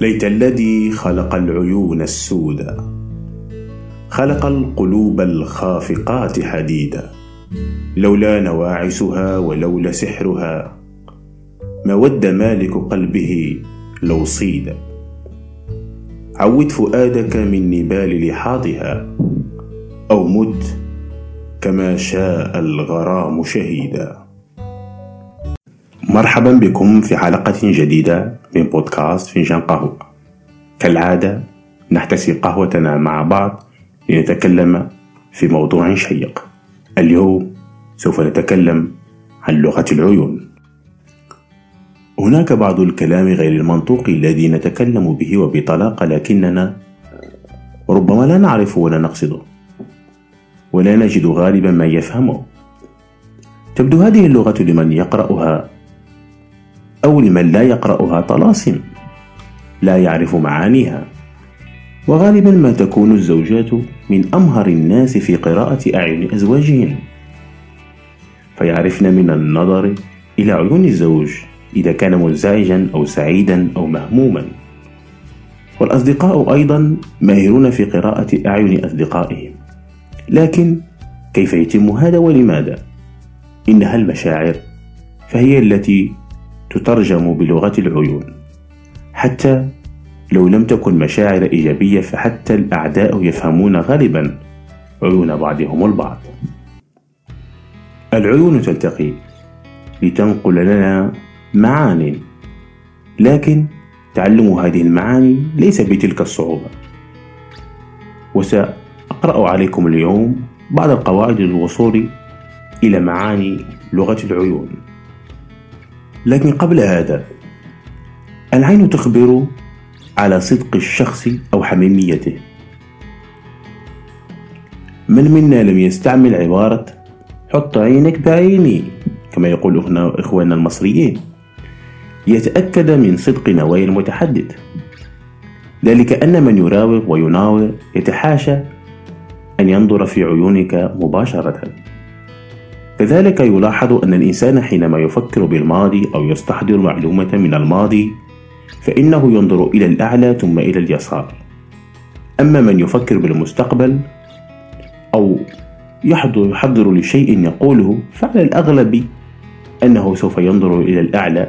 ليت الذي خلق العيون السودا خلق القلوب الخافقات حديدا. لولا نواعسها ولولا سحرها. ما ود مالك قلبه لو صيد عود فؤادك من نبال لحاظها أو مت كما شاء الغرام شهيدا. مرحبا بكم في حلقة جديدة من بودكاست فنجان قهوة. كالعادة نحتسي قهوتنا مع بعض لنتكلم في موضوع شيق. اليوم سوف نتكلم عن لغة العيون. هناك بعض الكلام غير المنطوقي الذي نتكلم به وبطلاقة لكننا ربما لا نعرف ولا نقصده. ولا نجد غالبا من يفهمه. تبدو هذه اللغة لمن يقرأها أو لمن لا يقرأها طلاسم لا يعرف معانيها. وغالبا ما تكون الزوجات من أمهر الناس في قراءة أعين أزواجهن فيعرفن من النظر إلى عيون الزوج إذا كان منزعجا أو سعيدا أو مهموما. والأصدقاء أيضا ماهرون في قراءة أعين أصدقائهم. لكن كيف يتم هذا ولماذا؟ إنها المشاعر فهي التي تترجم بلغة العيون. حتى لو لم تكن مشاعر إيجابية فحتى الأعداء يفهمون غالبا عيون بعضهم البعض. العيون تلتقي لتنقل لنا معان لكن تعلم هذه المعاني ليس بتلك الصعوبة. وسأقرأ عليكم اليوم بعض القواعد للوصول إلى معاني لغة العيون. لكن قبل هذا العين تخبر على صدق الشخص أو حميميته. من منا لم يستعمل عبارة حط عينك بعيني كما يقول إخواننا المصريين. يتأكد من صدق نوايا المتحدث. ذلك أن من يراوغ ويناور يتحاشى أن ينظر في عيونك مباشرة. كذلك يلاحظ أن الإنسان حينما يفكر بالماضي أو يستحضر معلومة من الماضي فإنه ينظر إلى الأعلى ثم إلى اليسار. أما من يفكر بالمستقبل أو يحضر, يحضر لشيء يقوله فعلى الأغلب أنه سوف ينظر إلى الأعلى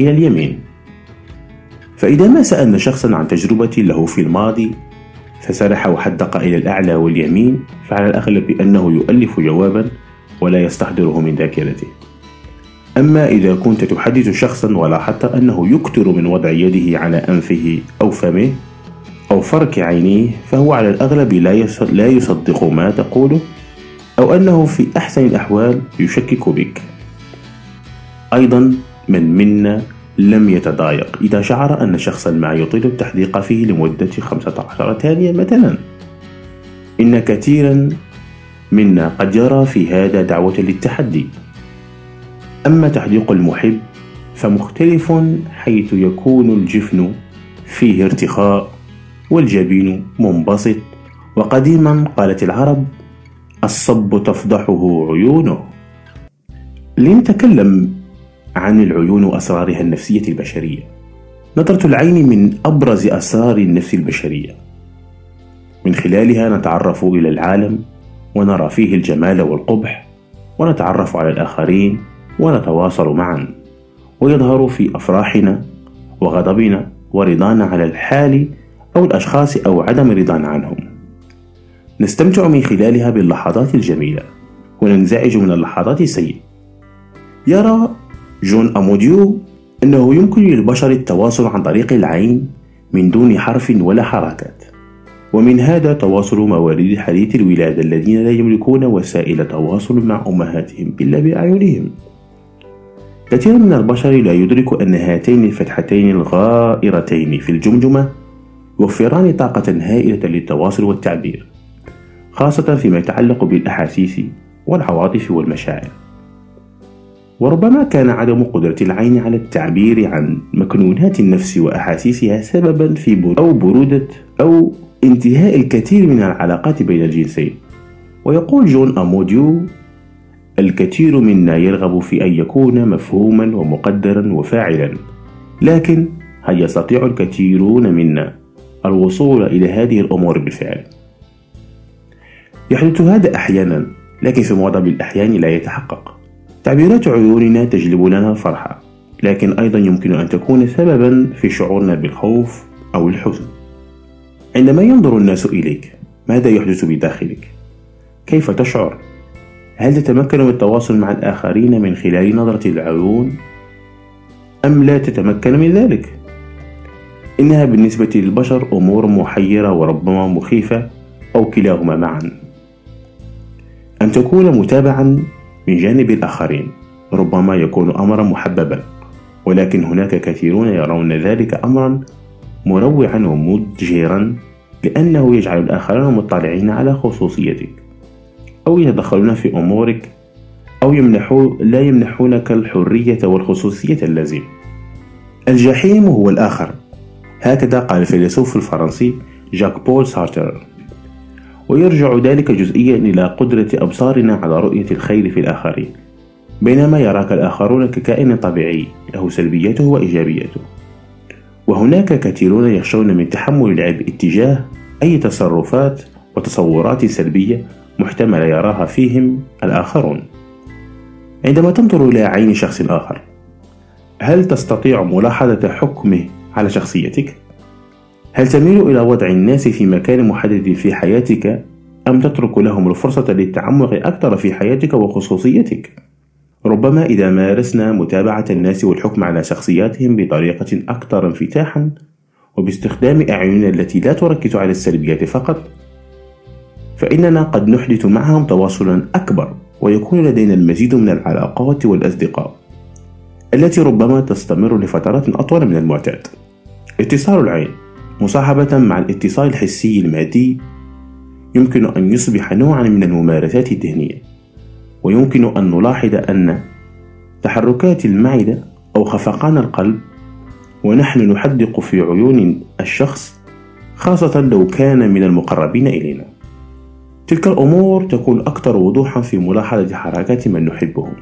إلى اليمين. فإذا ما سألنا شخصا عن تجربة له في الماضي فسرح وحدق إلى الأعلى واليمين فعلى الأغلب أنه يؤلف جوابا ولا يستحضره من ذاكرته. أما إذا كنت تحدث شخصا ولاحظت أنه يكثر من وضع يده على أنفه أو فمه أو فرك عينيه فهو على الأغلب لا يصدق ما تقوله أو أنه في أحسن الأحوال يشكك بك. أيضا من منا لم يتضايق إذا شعر أن شخصا ما يطيل التحديق فيه لمدة 15 ثانية مثلا. إن كثيرا منا قد يرى في هذا دعوة للتحدي. أما تحديق المحب فمختلف حيث يكون الجفن فيه ارتخاء والجبين منبسط. وقديما قالت العرب الصب تفضحه عيونه. لنتكلم عن العيون وأسرارها النفسية البشرية. نظرة العين من أبرز أسرار النفس البشرية. من خلالها نتعرف إلى العالم ونرى فيه الجمال والقبح ونتعرف على الآخرين ونتواصل معا. ويظهر في أفراحنا وغضبنا ورضانا على الحال أو الأشخاص أو عدم رضانا عنهم. نستمتع من خلالها باللحظات الجميلة وننزعج من اللحظات السيئة. يرى جون أموديو أنه يمكن للبشر التواصل عن طريق العين من دون حرف ولا حركات ومن هذا تواصل مواليد حديث الولادة الذين لا يملكون وسائل تواصل مع أمهاتهم إلا بأعينهم. كثير من البشر لا يدرك أن هاتين الفتحتين الغائرتين في الجمجمة يوفران طاقة هائلة للتواصل والتعبير خاصة فيما يتعلق بالأحاسيس والعواطف والمشاعر. وربما كان عدم قدرة العين على التعبير عن مكنونات النفس وأحاسيسها سببا في أو برودة أو انتهاء الكثير من العلاقات بين الجنسين. ويقول جون أموديو الكثير منا يرغب في أن يكون مفهوما ومقدرا وفاعلا لكن هل يستطيع الكثيرون منا الوصول إلى هذه الأمور بالفعل؟ يحدث هذا أحيانا لكن في معظم الأحيان لا يتحقق. تعبيرات عيوننا تجلب لنا الفرحة لكن أيضا يمكن أن تكون سببا في شعورنا بالخوف أو الحزن. عندما ينظر الناس إليك ماذا يحدث بداخلك؟ كيف تشعر؟ هل تتمكن من التواصل مع الآخرين من خلال نظرة العيون؟ أم لا تتمكن من ذلك؟ إنها بالنسبة للبشر أمور محيرة وربما مخيفة أو كلاهما معا أن تكون متابعا من جانب الآخرين ربما يكون أمرا محببا ولكن هناك كثيرون يرون ذلك أمرا مروعا ومضجرا لأنه يجعل الآخرين مطلعين على خصوصيتك أو يتدخلون في أمورك أو يمنحو لا يمنحونك الحرية والخصوصية اللازمة الجحيم هو الآخر. هكذا قال الفيلسوف الفرنسي جاك بول سارتر. ويرجع ذلك جزئيا إلى قدرة أبصارنا على رؤية الخير في الآخرين. بينما يراك الآخرون ككائن طبيعي له سلبياته وإيجابياته وهناك كثيرون يخشون من تحمل العبء اتجاه أي تصرفات وتصورات سلبية محتملة يراها فيهم الآخرون عندما تنظر إلى عين شخص آخر هل تستطيع ملاحظة حكمه على شخصيتك؟ هل تميل إلى وضع الناس في مكان محدد في حياتك أم تترك لهم الفرصة للتعمق أكثر في حياتك وخصوصيتك؟ ربما إذا مارسنا متابعة الناس والحكم على شخصياتهم بطريقة أكثر انفتاحا وباستخدام أعيننا التي لا تركز على السلبيات فقط فإننا قد نحدث معهم تواصلا أكبر ويكون لدينا المزيد من العلاقات والأصدقاء التي ربما تستمر لفترات أطول من المعتاد. اتصال العين مصاحبة مع الاتصال الحسي المادي يمكن أن يصبح نوعا من الممارسات الذهنية. ويمكن أن نلاحظ أن تحركات المعدة أو خفقان القلب ونحن نحدق في عيون الشخص خاصة لو كان من المقربين إلينا. تلك الأمور تكون أكثر وضوحا في ملاحظة حركات من نحبهم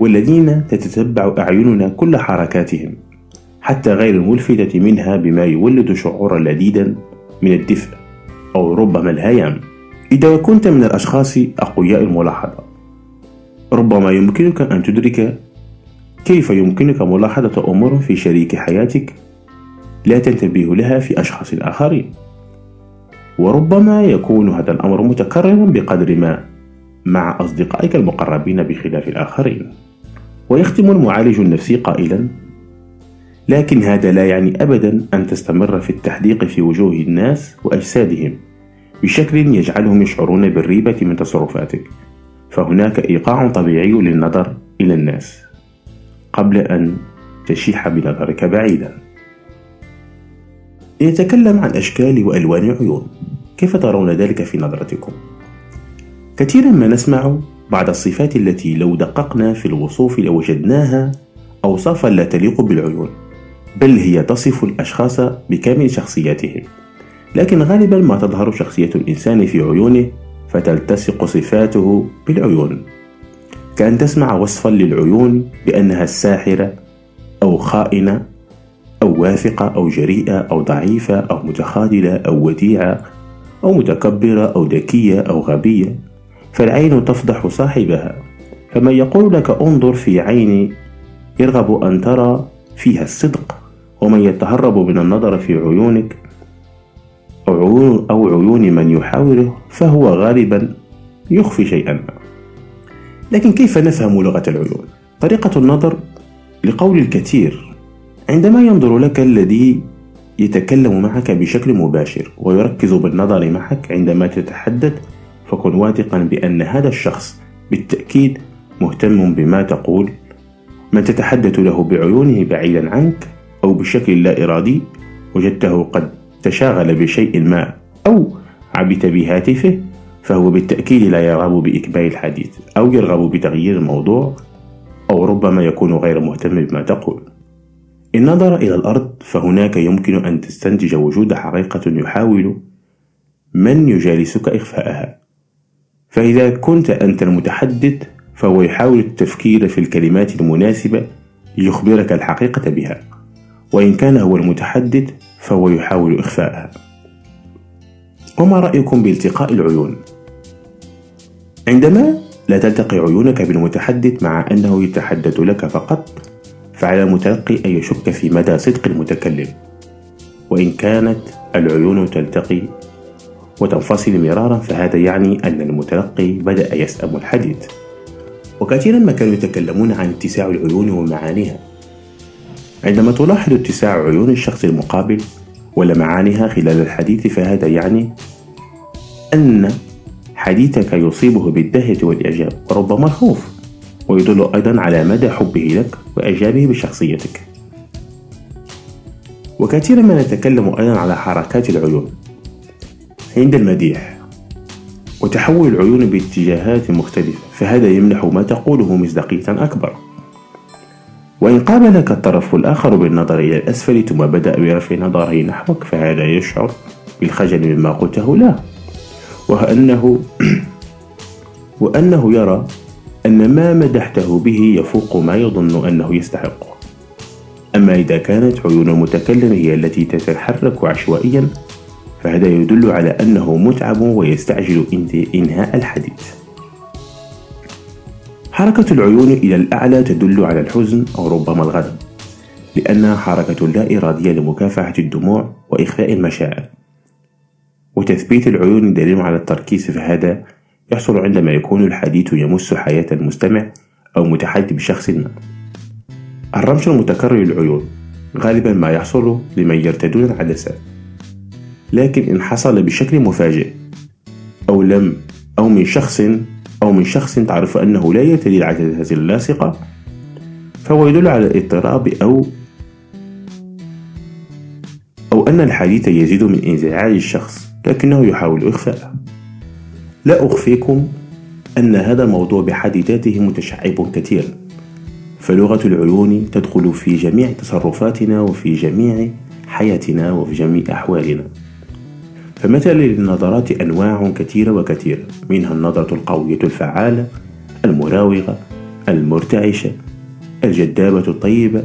والذين تتتبع أعيننا كل حركاتهم حتى غير الملفتة منها بما يولد شعورا لذيذا من الدفء أو ربما الهيام. إذا كنت من الأشخاص أقوياء الملاحظة ربما يمكنك أن تدرك كيف يمكنك ملاحظة أمور في شريك حياتك لا تنتبه لها في أشخاص آخرين. وربما يكون هذا الأمر متكررا بقدر ما مع أصدقائك المقربين بخلاف الآخرين. ويختم المعالج النفسي قائلا لكن هذا لا يعني أبدا أن تستمر في التحديق في وجوه الناس وأجسادهم بشكل يجعلهم يشعرون بالريبة من تصرفاتك. فهناك إيقاع طبيعي للنظر إلى الناس قبل أن تشيح بنظرك بعيدا. لنتكلم عن أشكال وألوان العيون كيف ترون ذلك في نظرتكم؟ كثيرا ما نسمع بعض الصفات التي لو دققنا في الوصوف لوجدناها أوصافا لا تليق بالعيون بل هي تصف الأشخاص بكامل شخصياتهم. لكن غالبا ما تظهر شخصية الإنسان في عيونه فتلتصق صفاته بالعيون. كأن تسمع وصفا للعيون بأنها الساحرة أو خائنة أو واثقة أو جريئة أو ضعيفة أو متخاذلة أو وديعة أو متكبرة أو ذكية أو غبية فالعين تفضح صاحبها. فمن يقول لك انظر في عيني يرغب أن ترى فيها الصدق. ومن يتهرب من النظر في عيونك أو عيون, من يحاوره فهو غالبا يخفي شيئا ما. لكن كيف نفهم لغة العيون؟ طريقة النظر لقول الكثير. عندما ينظر لك الذي يتكلم معك بشكل مباشر ويركز بالنظر معك عندما تتحدث فكن واثقا بأن هذا الشخص بالتأكيد مهتم بما تقول. من تتحدث له بعيونه بعيدا عنك أو بشكل لا إرادي وجدته قد تشاغل بشيء ما أو عبث بهاتفه فهو بالتأكيد لا يرغب بإكمال الحديث أو يرغب بتغيير الموضوع أو ربما يكون غير مهتم بما تقول. إن نظر إلى الأرض فهناك يمكن أن تستنتج وجود حقيقة يحاول من يجالسك إخفاءها. فإذا كنت أنت المتحدث فهو يحاول التفكير في الكلمات المناسبة ليخبرك الحقيقة بها. وإن كان هو المتحدث فهو يحاول إخفاءها. وما رأيكم بالتقاء العيون؟ عندما لا تلتقي عيونك بالمتحدث مع أنه يتحدث لك فقط فعلى المتلقي أن يشك في مدى صدق المتكلم. وإن كانت العيون تلتقي وتنفصل مرارا فهذا يعني أن المتلقي بدأ يسأم الحديث. وكثيرا ما كانوا يتكلمون عن اتساع العيون ومعانيها. عندما تلاحظ اتساع عيون الشخص المقابل ولمعانها خلال الحديث فهذا يعني أن حديثك يصيبه بالدهية والإعجاب. وربما الخوف ويدل أيضا على مدى حبه لك وإعجابه بشخصيتك. وكثيرا ما نتكلم أيضا على حركات العيون. عند المديح وتحول العيون باتجاهات مختلفة فهذا يمنح ما تقوله مصداقية أكبر. وإن قابلك الطرف الآخر بالنظر إلى الأسفل ثم بدأ برفع نظره نحوك فهذا يشعر بالخجل مما قلته له. وأنه وأنه يرى أن ما مدحته به يفوق ما يظن أنه يستحقه أما إذا كانت عيون المتكلم هي التي تتحرك عشوائيا فهذا يدل على أنه متعب ويستعجل إنهاء الحديث. حركة العيون إلى الأعلى تدل على الحزن أو ربما الغضب لأنها حركة لا إرادية لمكافحة الدموع وإخفاء المشاعر. وتثبيت العيون دليل على التركيز فهذا يحصل عندما يكون الحديث يمس حياة المستمع أو متحدث بشخص ما. الرمش المتكرر للعيون غالبا ما يحصل لمن يرتدون العدسات لكن إن حصل بشكل مفاجئ أو لم أو من شخص أو من شخص تعرف أنه لا يرتدي العدسات اللاصقة فهو يدل على الاضطراب أو أو أن الحديث يزيد من انزعاج الشخص لكنه يحاول إخفاءه. لا أخفيكم أن هذا الموضوع بحد ذاته متشعب كثيرا فلغة العيون تدخل في جميع تصرفاتنا وفي جميع حياتنا وفي جميع أحوالنا. فمثلا للنظرات أنواع كثيرة وكثيرة منها النظرة القوية الفعالة المراوغة المرتعشة الجذابة الطيبة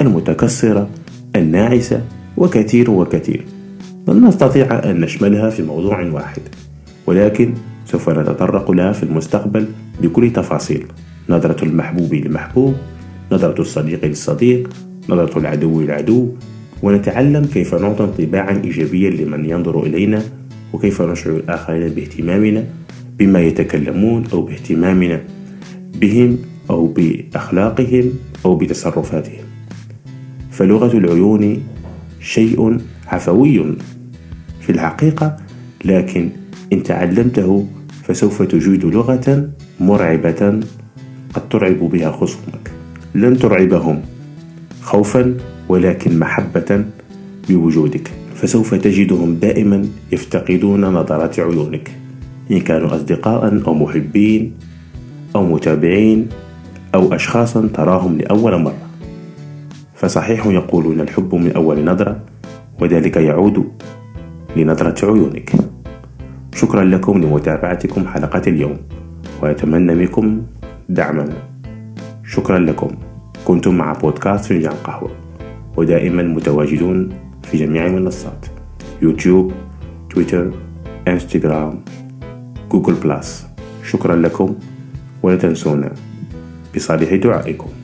المتكسرة الناعسة وكثير وكثير. لن نستطيع أن نشملها في موضوع واحد ولكن سوف نتطرق لها في المستقبل بكل تفاصيل. نظرة المحبوب للمحبوب نظرة الصديق للصديق نظرة العدو للعدو ونتعلم كيف نعطي انطباعا إيجابيا لمن ينظر إلينا وكيف نشعر الآخرين باهتمامنا بما يتكلمون أو باهتمامنا بهم أو بأخلاقهم أو بتصرفاتهم. فلغة العيون شيء عفوي في الحقيقة لكن إن تعلمته فسوف تجيد لغة مرعبة قد ترعب بها خصومك. لن ترعبهم. خوفا ولكن محبة بوجودك. فسوف تجدهم دائما يفتقدون نظرات عيونك. إن كانوا أصدقاء أو محبين أو متابعين أو أشخاصا تراهم لأول مرة. فصحيح يقولون الحب من أول نظرة وذلك يعود لنظرة عيونك. شكرا لكم لمتابعتكم حلقة اليوم وأتمنى منكم دعما. شكرا لكم. كنتم مع بودكاست فنجان قهوة. ودائما متواجدون في جميع المنصات يوتيوب تويتر إنستغرام جوجل بلاس شكرا لكم ولا تنسونا بصالح دعائكم.